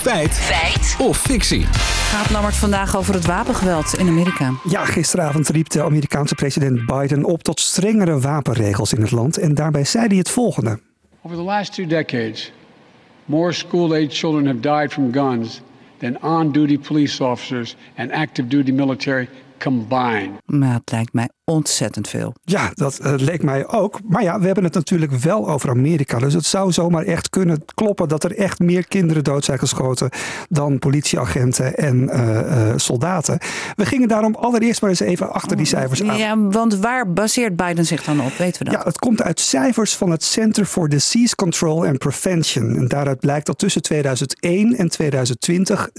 Feit. Feit. Of fictie. Gaat Lammert vandaag over het wapengeweld in Amerika? Ja, gisteravond riep de Amerikaanse president Biden op tot strengere wapenregels in het land. En daarbij zei hij het volgende. Over the last two decades, more school-age children have died from guns than on-duty police officers and active duty military combined. Maar het lijkt mij ontzettend veel. Ja, dat eh, leek mij ook. Maar ja, we hebben het natuurlijk wel over Amerika. Dus het zou zomaar echt kunnen kloppen dat er echt meer kinderen dood zijn geschoten dan politieagenten en eh, eh, soldaten. We gingen daarom allereerst maar eens even achter die cijfers aan. Ja, want waar baseert Biden zich dan op? Weten we dat? Ja, het komt uit cijfers van het Center for Disease Control and Prevention. En daaruit blijkt dat tussen 2001 en 2020 26.764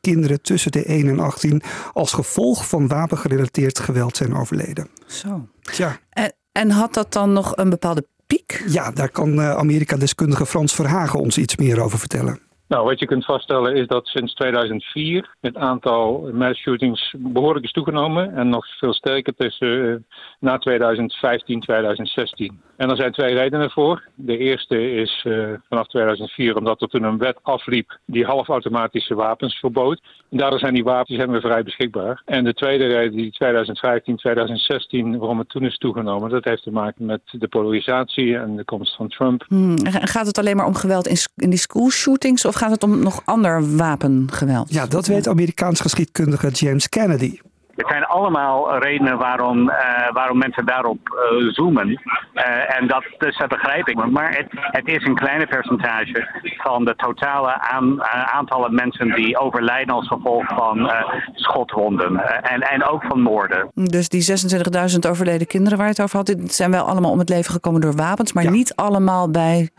kinderen tussen de 1 en 18 als gevolg van wapengerelateerd geweld zijn overleden. Zo. Tja, En, en had dat dan nog een bepaalde piek? ja, daar kan eh, Amerika-deskundige Frans Verhagen ons iets meer over vertellen. Nou, wat je kunt vaststellen is dat sinds 2004 het aantal mass shootings behoorlijk is toegenomen. En nog veel sterker tussen eh, na 2015 2016. En er zijn twee redenen voor. De eerste is eh, vanaf 2004 omdat er toen een wet afliep die halfautomatische wapens verbood. En daardoor zijn die wapens zijn weer vrij beschikbaar. En de tweede reden, die 2015 2016, waarom het toen is toegenomen, dat heeft te maken met de polarisatie en de komst van Trump. Hmm, en Gaat het alleen maar om geweld in, in die school shootings of gaat het om nog ander wapengeweld? Ja, dat weet Amerikaans geschiedkundige James Kennedy. Het zijn allemaal redenen waarom, eh, waarom mensen daarop eh, zoomen. Eh, en dat, dus dat begrijp ik. Maar het, het is een kleine percentage van de totale aan, aantallen mensen die overlijden als gevolg van eh, schotwonden. En, en ook van moorden. Dus die 26.000 overleden kinderen waar je het over had, dit zijn wel allemaal om het leven gekomen door wapens, maar Ja. niet allemaal bij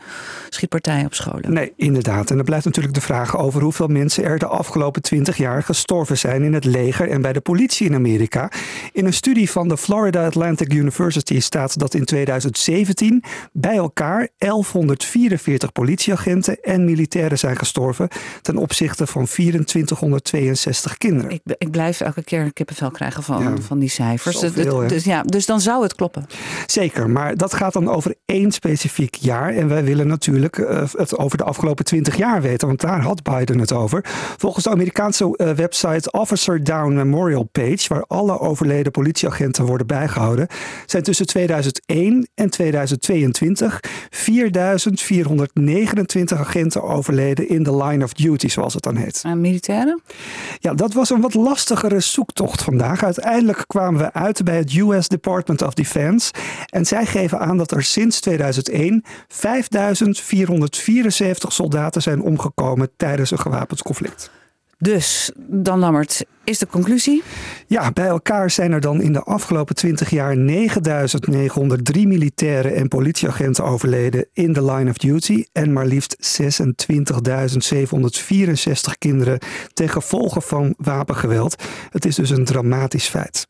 schietpartijen op scholen. Nee, inderdaad. En er blijft natuurlijk de vraag over hoeveel mensen er de afgelopen 20 jaar gestorven zijn in het leger en bij de politie in Amerika. In een studie van de Florida Atlantic University staat dat in 2017 bij elkaar 1144 politieagenten en militairen zijn gestorven ten opzichte van 2462 kinderen. Ik, ik blijf elke keer kippenvel krijgen van, Ja, van die cijfers. Dus, zoveel, dus, ja, dus dan zou het kloppen. Zeker, maar dat gaat dan over één specifiek jaar. En wij willen natuurlijk eh, het over de afgelopen 20 jaar weten, want daar had Biden het over. Volgens de Amerikaanse eh, website Officer Down Memorial Page, waar alle overleden politieagenten worden bijgehouden, zijn tussen 2001 en 2022 4429 agenten overleden in de line of duty, zoals het dan heet. En militairen? Ja, dat was een wat lastigere zoektocht vandaag. Uiteindelijk kwamen we uit bij het US Department of Defense. En zij geven aan dat er sinds 2001 5474 soldaten zijn omgekomen tijdens een gewapend conflict. Dus, dan Lammert, is de conclusie? Ja, bij elkaar zijn er dan in de afgelopen 20 jaar 9903 militairen en politieagenten overleden in de line of duty. En maar liefst 26.764 kinderen ten gevolge van wapengeweld. Het is dus een dramatisch feit.